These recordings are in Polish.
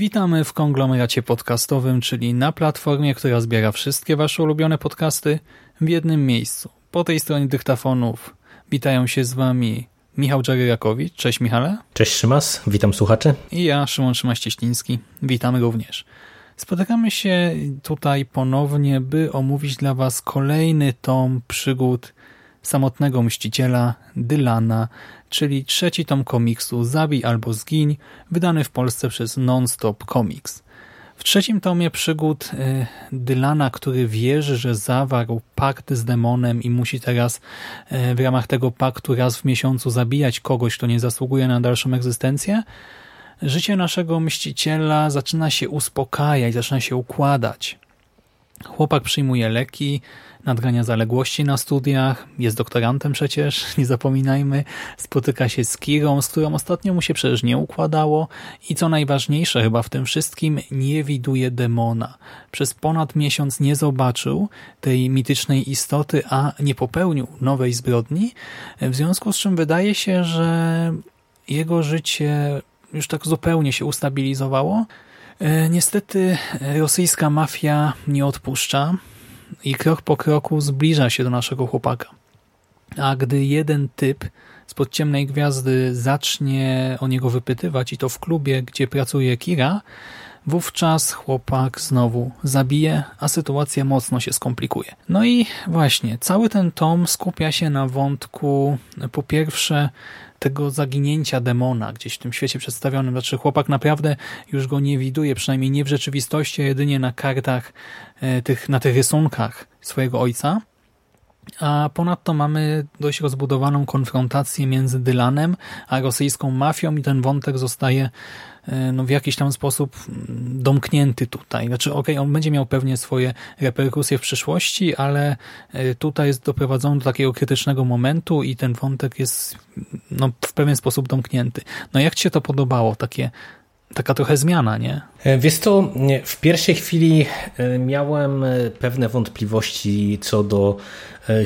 Witamy w konglomeracie podcastowym, czyli na platformie, która zbiera wszystkie Wasze ulubione podcasty w jednym miejscu. Po tej stronie dyktafonów witają się z Wami Michał Dżeryrakowicz. Cześć Michale. Cześć Szymas, witam słuchaczy. I ja, Szymon Szymaś-Cieśliński. Witamy również. Spotykamy się tutaj ponownie, by omówić dla Was kolejny tom przygód samotnego mściciela Dylana, czyli trzeci tom komiksu Zabij albo zgiń, wydany w Polsce przez Non-Stop Comics. W trzecim tomie przygód y, Dylana, który wierzy, że zawarł pakt z demonem i musi teraz y, w ramach tego paktu raz w miesiącu zabijać kogoś, kto nie zasługuje na dalszą egzystencję, życie naszego mściciela zaczyna się uspokajać, zaczyna się układać. Chłopak przyjmuje leki, nadgania zaległości na studiach, jest doktorantem przecież, nie zapominajmy, spotyka się z Kirą, z którą ostatnio mu się przecież nie układało i co najważniejsze chyba w tym wszystkim, nie widuje demona. Przez ponad miesiąc nie zobaczył tej mitycznej istoty, a nie popełnił nowej zbrodni, w związku z czym wydaje się, że jego życie już tak zupełnie się ustabilizowało. E, niestety rosyjska mafia nie odpuszcza i krok po kroku zbliża się do naszego chłopaka. A gdy jeden typ spod ciemnej gwiazdy zacznie o niego wypytywać i to w klubie, gdzie pracuje Kira, wówczas chłopak znowu zabije, a sytuacja mocno się skomplikuje. No i właśnie, cały ten tom skupia się na wątku po pierwsze tego zaginięcia demona gdzieś w tym świecie przedstawionym. Znaczy chłopak naprawdę już go nie widuje, przynajmniej nie w rzeczywistości, a jedynie na kartach, e, tych, na tych rysunkach swojego ojca. A ponadto mamy dość rozbudowaną konfrontację między Dylanem a rosyjską mafią i ten wątek zostaje e, no, w jakiś tam sposób mm, domknięty tutaj. Znaczy, okej, okay, on będzie miał pewnie swoje reperkusje w przyszłości, ale e, tutaj jest doprowadzony do takiego krytycznego momentu i ten wątek jest no, w pewien sposób domknięty. No jak Ci się to podobało, takie taka trochę zmiana, nie? E, wiesz co, w pierwszej chwili miałem pewne wątpliwości co do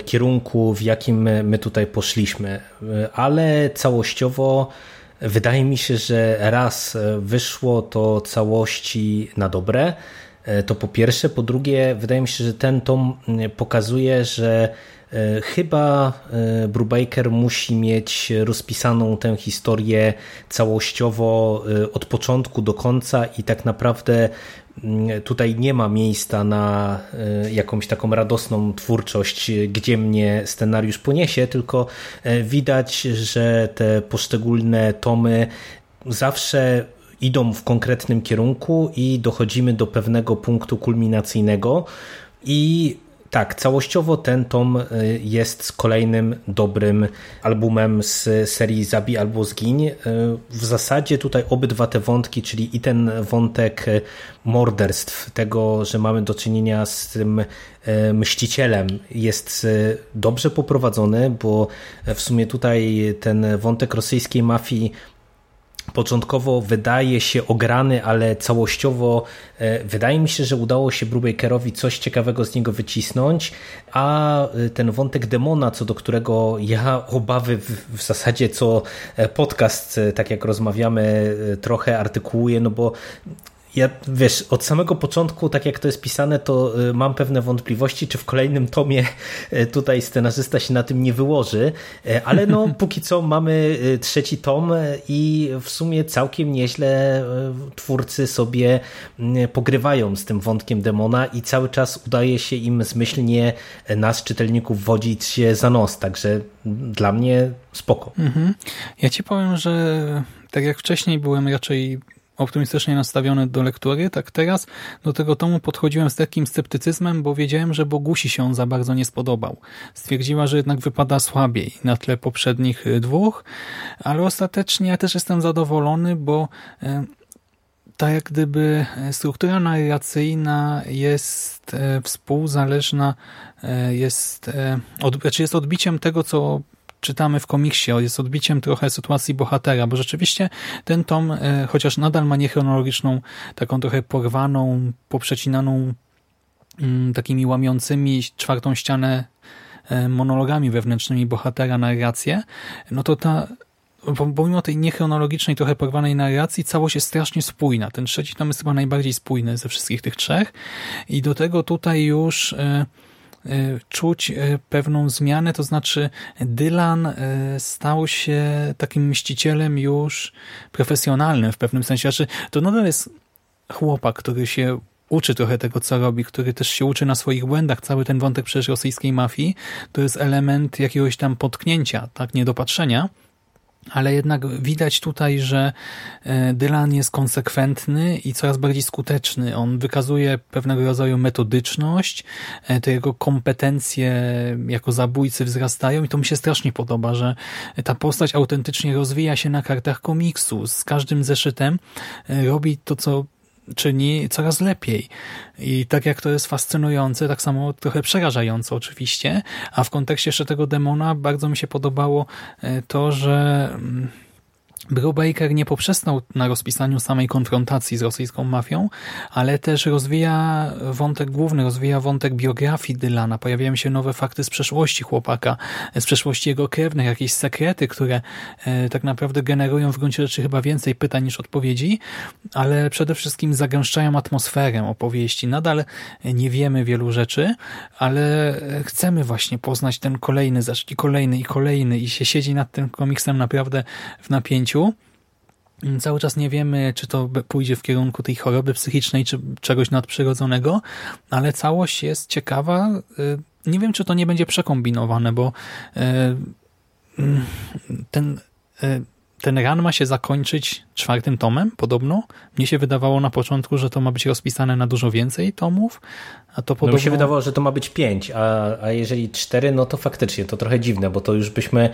kierunku, w jakim my tutaj poszliśmy, ale całościowo wydaje mi się, że raz wyszło to całości na dobre, to po pierwsze. Po drugie, wydaje mi się, że ten tom pokazuje, że Chyba Brubaker musi mieć rozpisaną tę historię całościowo od początku do końca i tak naprawdę tutaj nie ma miejsca na e, jakąś taką radosną twórczość, gdzie mnie scenariusz poniesie, tylko e, widać, że te poszczególne tomy zawsze idą w konkretnym kierunku i dochodzimy do pewnego punktu kulminacyjnego i tak, całościowo ten tom y, jest kolejnym dobrym albumem z serii Zabi albo Zgiń. Y, w zasadzie tutaj obydwa te wątki, czyli i ten wątek y, morderstw, tego, że mamy do czynienia z tym mścicielem jest dobrze poprowadzony, bo w sumie tutaj ten wątek rosyjskiej mafii początkowo wydaje się ograny, ale całościowo e, wydaje mi się, że udało się Brubakerowi coś ciekawego z niego wycisnąć, a e, ten wątek demona, co do którego ja obawy w, w zasadzie co e, podcast, tak jak rozmawiamy, trochę artykułuję, no bo ja wiesz, od samego początku, tak jak to jest pisane, to y, mam pewne wątpliwości, czy w kolejnym tomie y, tutaj scenarzysta się na tym nie wyłoży, y, ale no póki co mamy trzeci tom i w sumie całkiem nieźle twórcy sobie pogrywają z tym wątkiem demona i cały czas udaje się im zmyślnie nas, czytelników, wodzić się za nos, także dla mnie spoko. Mhm. Ja ci powiem, że tak jak wcześniej byłem raczej optymistycznie nastawiony do lektury, tak teraz do tego tomu podchodziłem z takim sceptycyzmem, bo wiedziałem, że Bogusi się on za bardzo nie spodobał. Stwierdziła, że jednak wypada słabiej na tle poprzednich y, dwóch, ale ostatecznie ja też jestem zadowolony, bo e, ta jak gdyby e, struktura narracyjna jest współzależna, jest, od, znaczy jest odbiciem tego, co czytamy w komiksie, jest odbiciem trochę sytuacji bohatera, bo rzeczywiście ten tom, e, chociaż nadal ma niechronologiczną, taką trochę porwaną, poprzecinaną mm, takimi łamiącymi czwartą ścianę e, monologami wewnętrznymi bohatera narrację, no to ta pomimo tej niechronologicznej, trochę porwanej narracji, całość jest strasznie spójna. Ten trzeci tom jest chyba najbardziej spójny ze wszystkich tych trzech i do tego tutaj już e, czuć e, pewną zmianę, to znaczy Dylan e, stał się takim mścicielem już profesjonalnym w pewnym sensie. Znaczy, to nadal jest chłopak, który się uczy trochę tego, co robi, który też się uczy na swoich błędach. Cały ten wątek przecież rosyjskiej mafii to jest element jakiegoś tam potknięcia, tak, niedopatrzenia ale jednak widać tutaj, że e, Dylan jest konsekwentny i coraz bardziej skuteczny. On wykazuje pewnego rodzaju metodyczność, e, te jego kompetencje jako zabójcy wzrastają i to mi się strasznie podoba, że ta postać autentycznie rozwija się na kartach komiksu. Z każdym zeszytem e, robi to, co czyni coraz lepiej. I tak jak to jest fascynujące, tak samo trochę przerażające oczywiście, a w kontekście jeszcze tego demona bardzo mi się podobało e, to, że mm, Brubaker nie poprzestał na rozpisaniu samej konfrontacji z rosyjską mafią, ale też rozwija wątek główny, rozwija wątek biografii Dylana. Pojawiają się nowe fakty z przeszłości chłopaka, z przeszłości jego krewnych, jakieś sekrety, które e, tak naprawdę generują w gruncie rzeczy chyba więcej pytań niż odpowiedzi, ale przede wszystkim zagęszczają atmosferę opowieści. Nadal nie wiemy wielu rzeczy, ale chcemy właśnie poznać ten kolejny zaszczyt, i kolejny, i kolejny i się siedzi nad tym komiksem naprawdę w napięciu Cały czas nie wiemy, czy to pójdzie w kierunku tej choroby psychicznej, czy czegoś nadprzyrodzonego, ale całość jest ciekawa. Y, nie wiem, czy to nie będzie przekombinowane, bo y, mm, ten, y, ten ran ma się zakończyć czwartym tomem, podobno. Mnie się wydawało na początku, że to ma być rozpisane na dużo więcej tomów, a to podobno... No mi się wydawało, że to ma być pięć, a, a jeżeli cztery, no to faktycznie to trochę dziwne, bo to już byśmy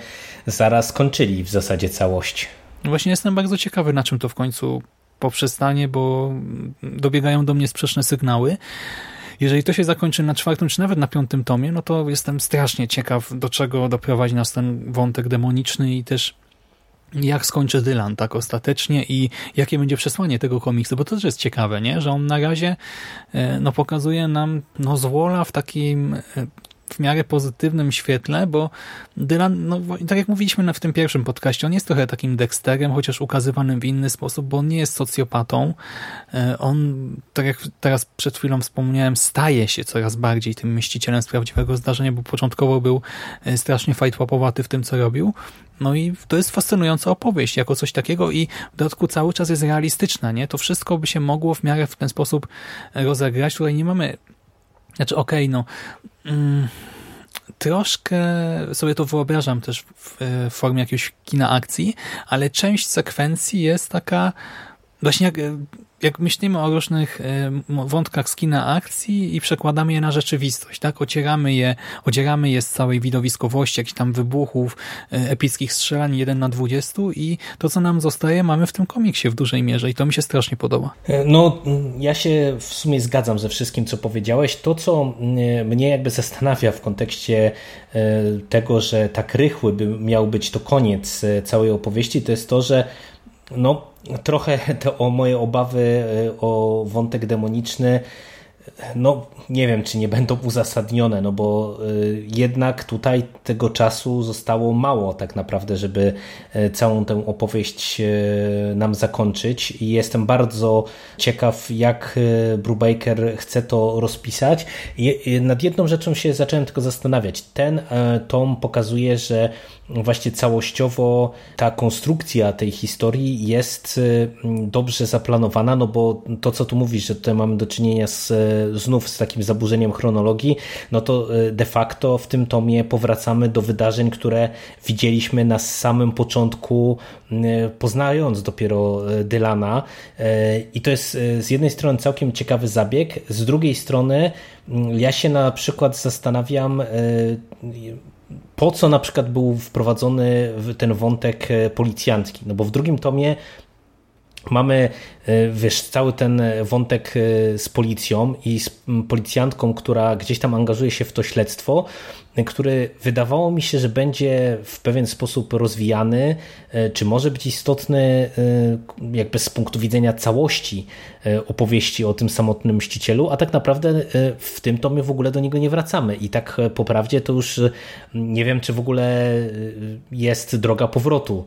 zaraz skończyli w zasadzie całość. Właśnie jestem bardzo ciekawy, na czym to w końcu poprzestanie, bo dobiegają do mnie sprzeczne sygnały. Jeżeli to się zakończy na czwartym, czy nawet na piątym tomie, no to jestem strasznie ciekaw, do czego doprowadzi nas ten wątek demoniczny i też jak skończy Dylan tak ostatecznie i jakie będzie przesłanie tego komiksu, bo to też jest ciekawe, nie? że on na razie e, no, pokazuje nam no, zwola w takim e, w miarę pozytywnym świetle, bo Dylan, no tak jak mówiliśmy w tym pierwszym podcaście, on jest trochę takim Dexterem, chociaż ukazywanym w inny sposób, bo on nie jest socjopatą. E, on, tak jak teraz przed chwilą wspomniałem, staje się coraz bardziej tym myślicielem z prawdziwego zdarzenia, bo początkowo był e, strasznie fajtłapowaty w tym, co robił. No i to jest fascynująca opowieść jako coś takiego i w dodatku cały czas jest realistyczna, nie? To wszystko by się mogło w miarę w ten sposób rozegrać. Tutaj nie mamy znaczy, okej, okay, no. Mm, troszkę sobie to wyobrażam też w, w formie jakiegoś kina akcji, ale część sekwencji jest taka właśnie jak jak myślimy o różnych e, wątkach z kina akcji i przekładamy je na rzeczywistość, tak? Ocieramy je, odzieramy je z całej widowiskowości, jakichś tam wybuchów, e, epickich strzelań 1 na 20 i to, co nam zostaje, mamy w tym komiksie w dużej mierze i to mi się strasznie podoba. E, no, ja się w sumie zgadzam ze wszystkim, co powiedziałeś. To, co mnie jakby zastanawia w kontekście tego, że tak rychły by miał być to koniec całej opowieści, to jest to, że no, trochę te o moje obawy e, o wątek demoniczny no nie wiem, czy nie będą uzasadnione, no bo y, jednak tutaj tego czasu zostało mało tak naprawdę, żeby y, całą tę opowieść y, nam zakończyć i jestem bardzo ciekaw, jak Brubaker chce to rozpisać. Nad jedną rzeczą się zacząłem tylko zastanawiać. Ten tom pokazuje, że właśnie całościowo ta konstrukcja tej historii jest dobrze zaplanowana, no bo to, co tu mówisz, że tutaj mamy do czynienia z, znów z takim zaburzeniem chronologii, no to de facto w tym tomie powracamy do wydarzeń, które widzieliśmy na samym początku, poznając dopiero Dylana i to jest z jednej strony całkiem ciekawy zabieg, z drugiej strony ja się na przykład zastanawiam, po co na przykład był wprowadzony ten wątek policjantki. No bo w drugim tomie mamy wiesz, cały ten wątek z policją i z policjantką, która gdzieś tam angażuje się w to śledztwo, który wydawało mi się, że będzie w pewien sposób rozwijany, e, czy może być istotny e, jakby z punktu widzenia całości e, opowieści o tym samotnym mścicielu, a tak naprawdę w tym tomie w ogóle do niego nie wracamy i tak po prawdzie to już nie wiem, czy w ogóle jest droga powrotu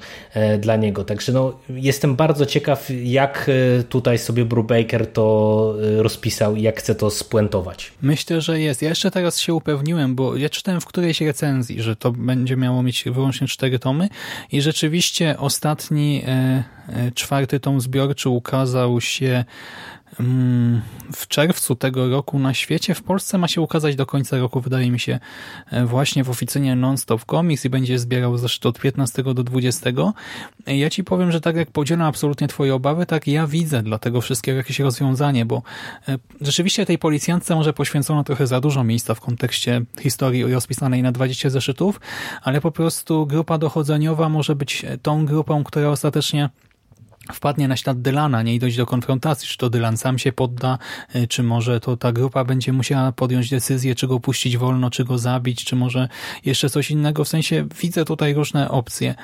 dla niego. Także no, jestem bardzo ciekaw, jak tutaj sobie Brubaker to rozpisał i jak chce to spuentować. Myślę, że jest. Ja jeszcze teraz się upewniłem, bo ja czytałem w którejś recenzji, że to będzie miało mieć wyłącznie cztery tomy. I rzeczywiście ostatni e, e, czwarty tom zbiorczy ukazał się w czerwcu tego roku na świecie. W Polsce ma się ukazać do końca roku, wydaje mi się, e, właśnie w oficynie Nonstop Comics i będzie zbierał zresztą od 15 do 20. Ja ci powiem, że tak jak podzielam absolutnie twoje obawy, tak ja widzę dla tego wszystkiego jakieś rozwiązanie, bo e, rzeczywiście tej policjantce może poświęcono trochę za dużo miejsca w kontekście historii rozpisanej na 20 zeszytów, ale po prostu grupa dochodzeniowa może być tą grupą, która ostatecznie wpadnie na ślad Dylana, nie i dojść do konfrontacji, czy to Dylan sam się podda, y, czy może to ta grupa będzie musiała podjąć decyzję, czy go puścić wolno, czy go zabić, czy może jeszcze coś innego. W sensie widzę tutaj różne opcje.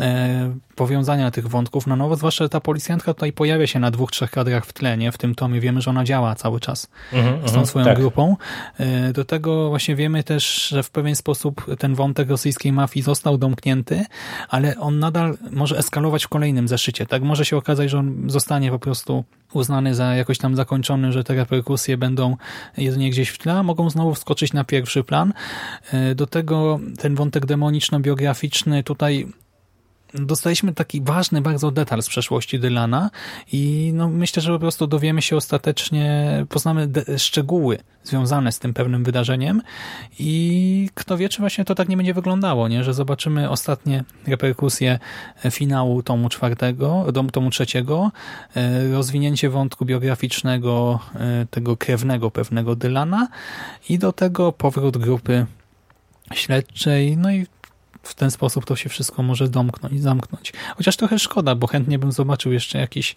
E, powiązania tych wątków na nowo, zwłaszcza że ta policjantka tutaj pojawia się na dwóch, trzech kadrach w tle, nie? W tym tomie wiemy, że ona działa cały czas mm -hmm, z tą swoją tak. grupą. E, do tego właśnie wiemy też, że w pewien sposób ten wątek rosyjskiej mafii został domknięty, ale on nadal może eskalować w kolejnym zeszycie, tak? Może się okazać, że on zostanie po prostu uznany za jakoś tam zakończony, że te reperkusje będą jedynie gdzieś w tle, a mogą znowu wskoczyć na pierwszy plan. E, do tego ten wątek demoniczno-biograficzny tutaj dostaliśmy taki ważny bardzo detal z przeszłości Dylana i no myślę, że po prostu dowiemy się ostatecznie, poznamy szczegóły związane z tym pewnym wydarzeniem i kto wie, czy właśnie to tak nie będzie wyglądało, nie? że zobaczymy ostatnie reperkusje finału tomu czwartego, tomu trzeciego, e, rozwinięcie wątku biograficznego e, tego krewnego pewnego Dylana i do tego powrót grupy śledczej, no i w ten sposób to się wszystko może domknąć, zamknąć. Chociaż trochę szkoda, bo chętnie bym zobaczył jeszcze jakieś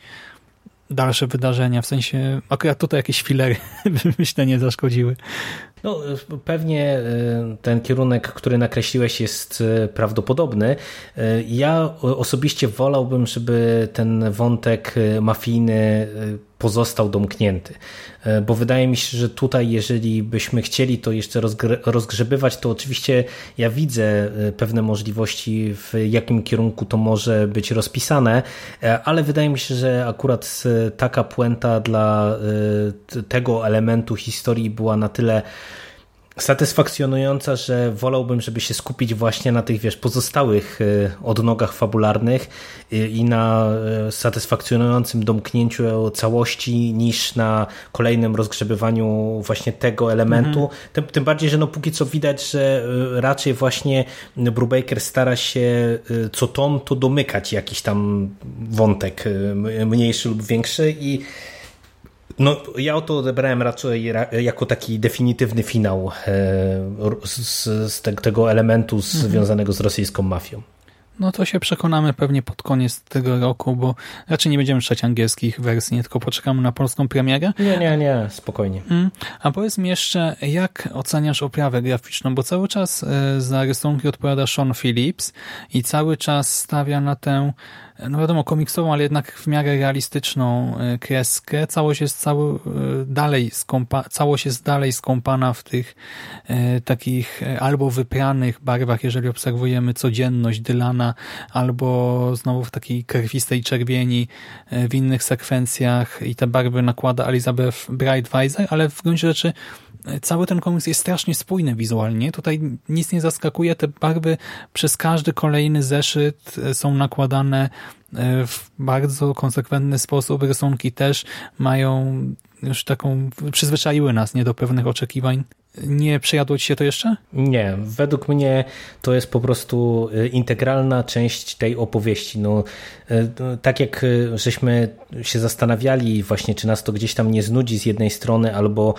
dalsze wydarzenia, w sensie akurat tutaj jakieś filery myślę nie zaszkodziły. No, pewnie e, ten kierunek, który nakreśliłeś jest e, prawdopodobny. E, ja osobiście wolałbym, żeby ten wątek mafijny pozostał domknięty. Bo wydaje mi się, że tutaj, jeżeli byśmy chcieli to jeszcze rozgrzebywać, to oczywiście ja widzę pewne możliwości, w jakim kierunku to może być rozpisane, ale wydaje mi się, że akurat taka puenta dla tego elementu historii była na tyle satysfakcjonująca, że wolałbym, żeby się skupić właśnie na tych, wiesz, pozostałych y, odnogach fabularnych y, i na y, satysfakcjonującym domknięciu całości niż na kolejnym rozgrzebywaniu właśnie tego elementu. Mhm. Tym, tym, bardziej, że no póki co widać, że raczej właśnie Brubaker stara się co tom to domykać jakiś tam wątek mniejszy lub większy i no, ja to odebrałem raczej jako taki definitywny finał e, z, z tego elementu mhm. związanego z rosyjską mafią. No to się przekonamy pewnie pod koniec tego roku, bo raczej nie będziemy czytać angielskich wersji, nie tylko poczekamy na polską premierę. Nie, nie, nie, spokojnie. Mm. A powiedz mi jeszcze, jak oceniasz oprawę graficzną, bo cały czas e, za rysunki odpowiada Sean Phillips i cały czas stawia na tę no wiadomo, komiksową, ale jednak w miarę realistyczną e, kreskę. Całość jest cały, e, dalej skąpa, całość jest dalej skąpana w tych e, takich e, albo wypranych barwach, jeżeli obserwujemy codzienność Dylana, albo znowu w takiej krwistej czerwieni e, w innych sekwencjach i te barwy nakłada Elizabeth Brightweiser, ale w gruncie rzeczy cały ten komiks jest strasznie spójny wizualnie. Tutaj nic nie zaskakuje. Te barwy przez każdy kolejny zeszyt są nakładane w bardzo konsekwentny sposób. Rysunki też mają już taką, przyzwyczaiły nas nie do pewnych oczekiwań. Nie przejadło ci się to jeszcze? Nie, według mnie to jest po prostu y, integralna część tej opowieści. No, y, tak jak y, żeśmy się zastanawiali właśnie, czy nas to gdzieś tam nie znudzi z jednej strony, albo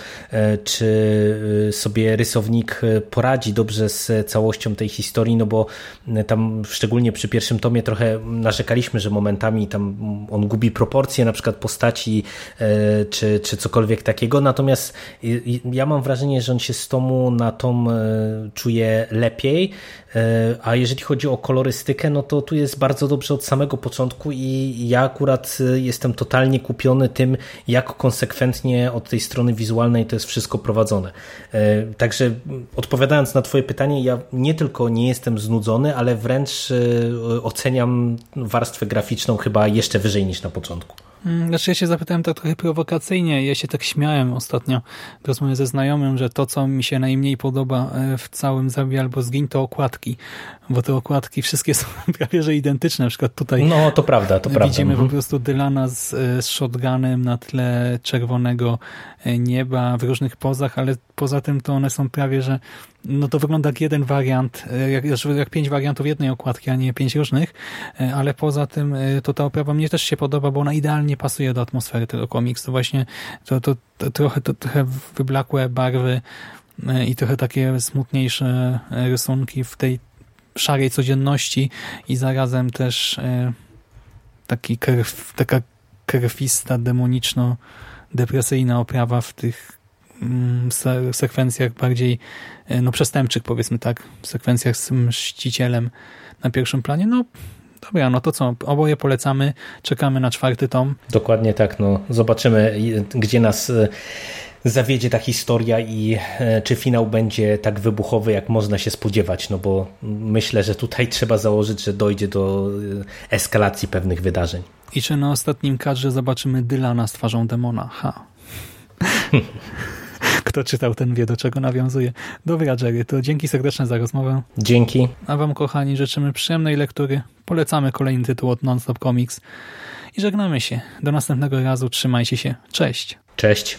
czy sobie rysownik poradzi dobrze z całością tej historii, no bo tam szczególnie przy pierwszym tomie trochę narzekaliśmy, że momentami tam on gubi proporcje na przykład postaci, czy, czy cokolwiek takiego, natomiast ja mam wrażenie, że on się z tomu na tom e, czuje lepiej, e, a jeżeli chodzi o kolorystykę, no to tu jest bardzo dobrze od samego początku i ja akurat e, jestem totalnie kupiony tym, jak konsekwentnie od tej strony wizualnej to jest wszystko prowadzone. Także odpowiadając na twoje pytanie, ja nie tylko nie jestem znudzony, ale wręcz oceniam warstwę graficzną chyba jeszcze wyżej niż na początku. Mm, znaczy ja się zapytałem tak trochę prowokacyjnie, ja się tak śmiałem ostatnio w rozmowie ze znajomym, że to, co mi się najmniej podoba e, w całym Zabij albo Zgiń, to okładki, bo te okładki wszystkie są prawie że identyczne, na przykład tutaj no to prawda, to prawda. widzimy mhm. po prostu Dylana z, e, z shotgunem na tle czerwonego e, nieba w różnych pozach, ale poza tym to one są prawie, że no to wygląda jak jeden wariant, jak, jak pięć wariantów jednej okładki, a nie pięć różnych, ale poza tym to ta oprawa mnie też się podoba, bo ona idealnie pasuje do atmosfery tego komiksu. Właśnie to, to, to trochę, to, trochę wyblakłe barwy e, i trochę takie smutniejsze rysunki w tej szarej codzienności i zarazem też e, taki krw, taka krwista, demoniczno-depresyjna oprawa w tych mm, sekwencjach bardziej e, no przestępczych, powiedzmy tak, sekwencjach z mścicielem na pierwszym planie. No, Dobra, no to co? Oboje polecamy, czekamy na czwarty tom. Dokładnie tak, no zobaczymy, gdzie nas e, zawiedzie ta historia i e, czy finał będzie tak wybuchowy, jak można się spodziewać, no bo myślę, że tutaj trzeba założyć, że dojdzie do e, eskalacji pewnych wydarzeń. I czy na ostatnim kadrze zobaczymy Dylana z twarzą demona? Ha. Kto czytał, ten wie, do czego nawiązuje. Dobra, Jerry, to dzięki serdeczne za rozmowę. Dzięki. A wam, kochani, życzymy przyjemnej lektury. Polecamy kolejny tytuł od Nonstop Comics. I żegnamy się. Do następnego razu. Trzymajcie się. Cześć. Cześć.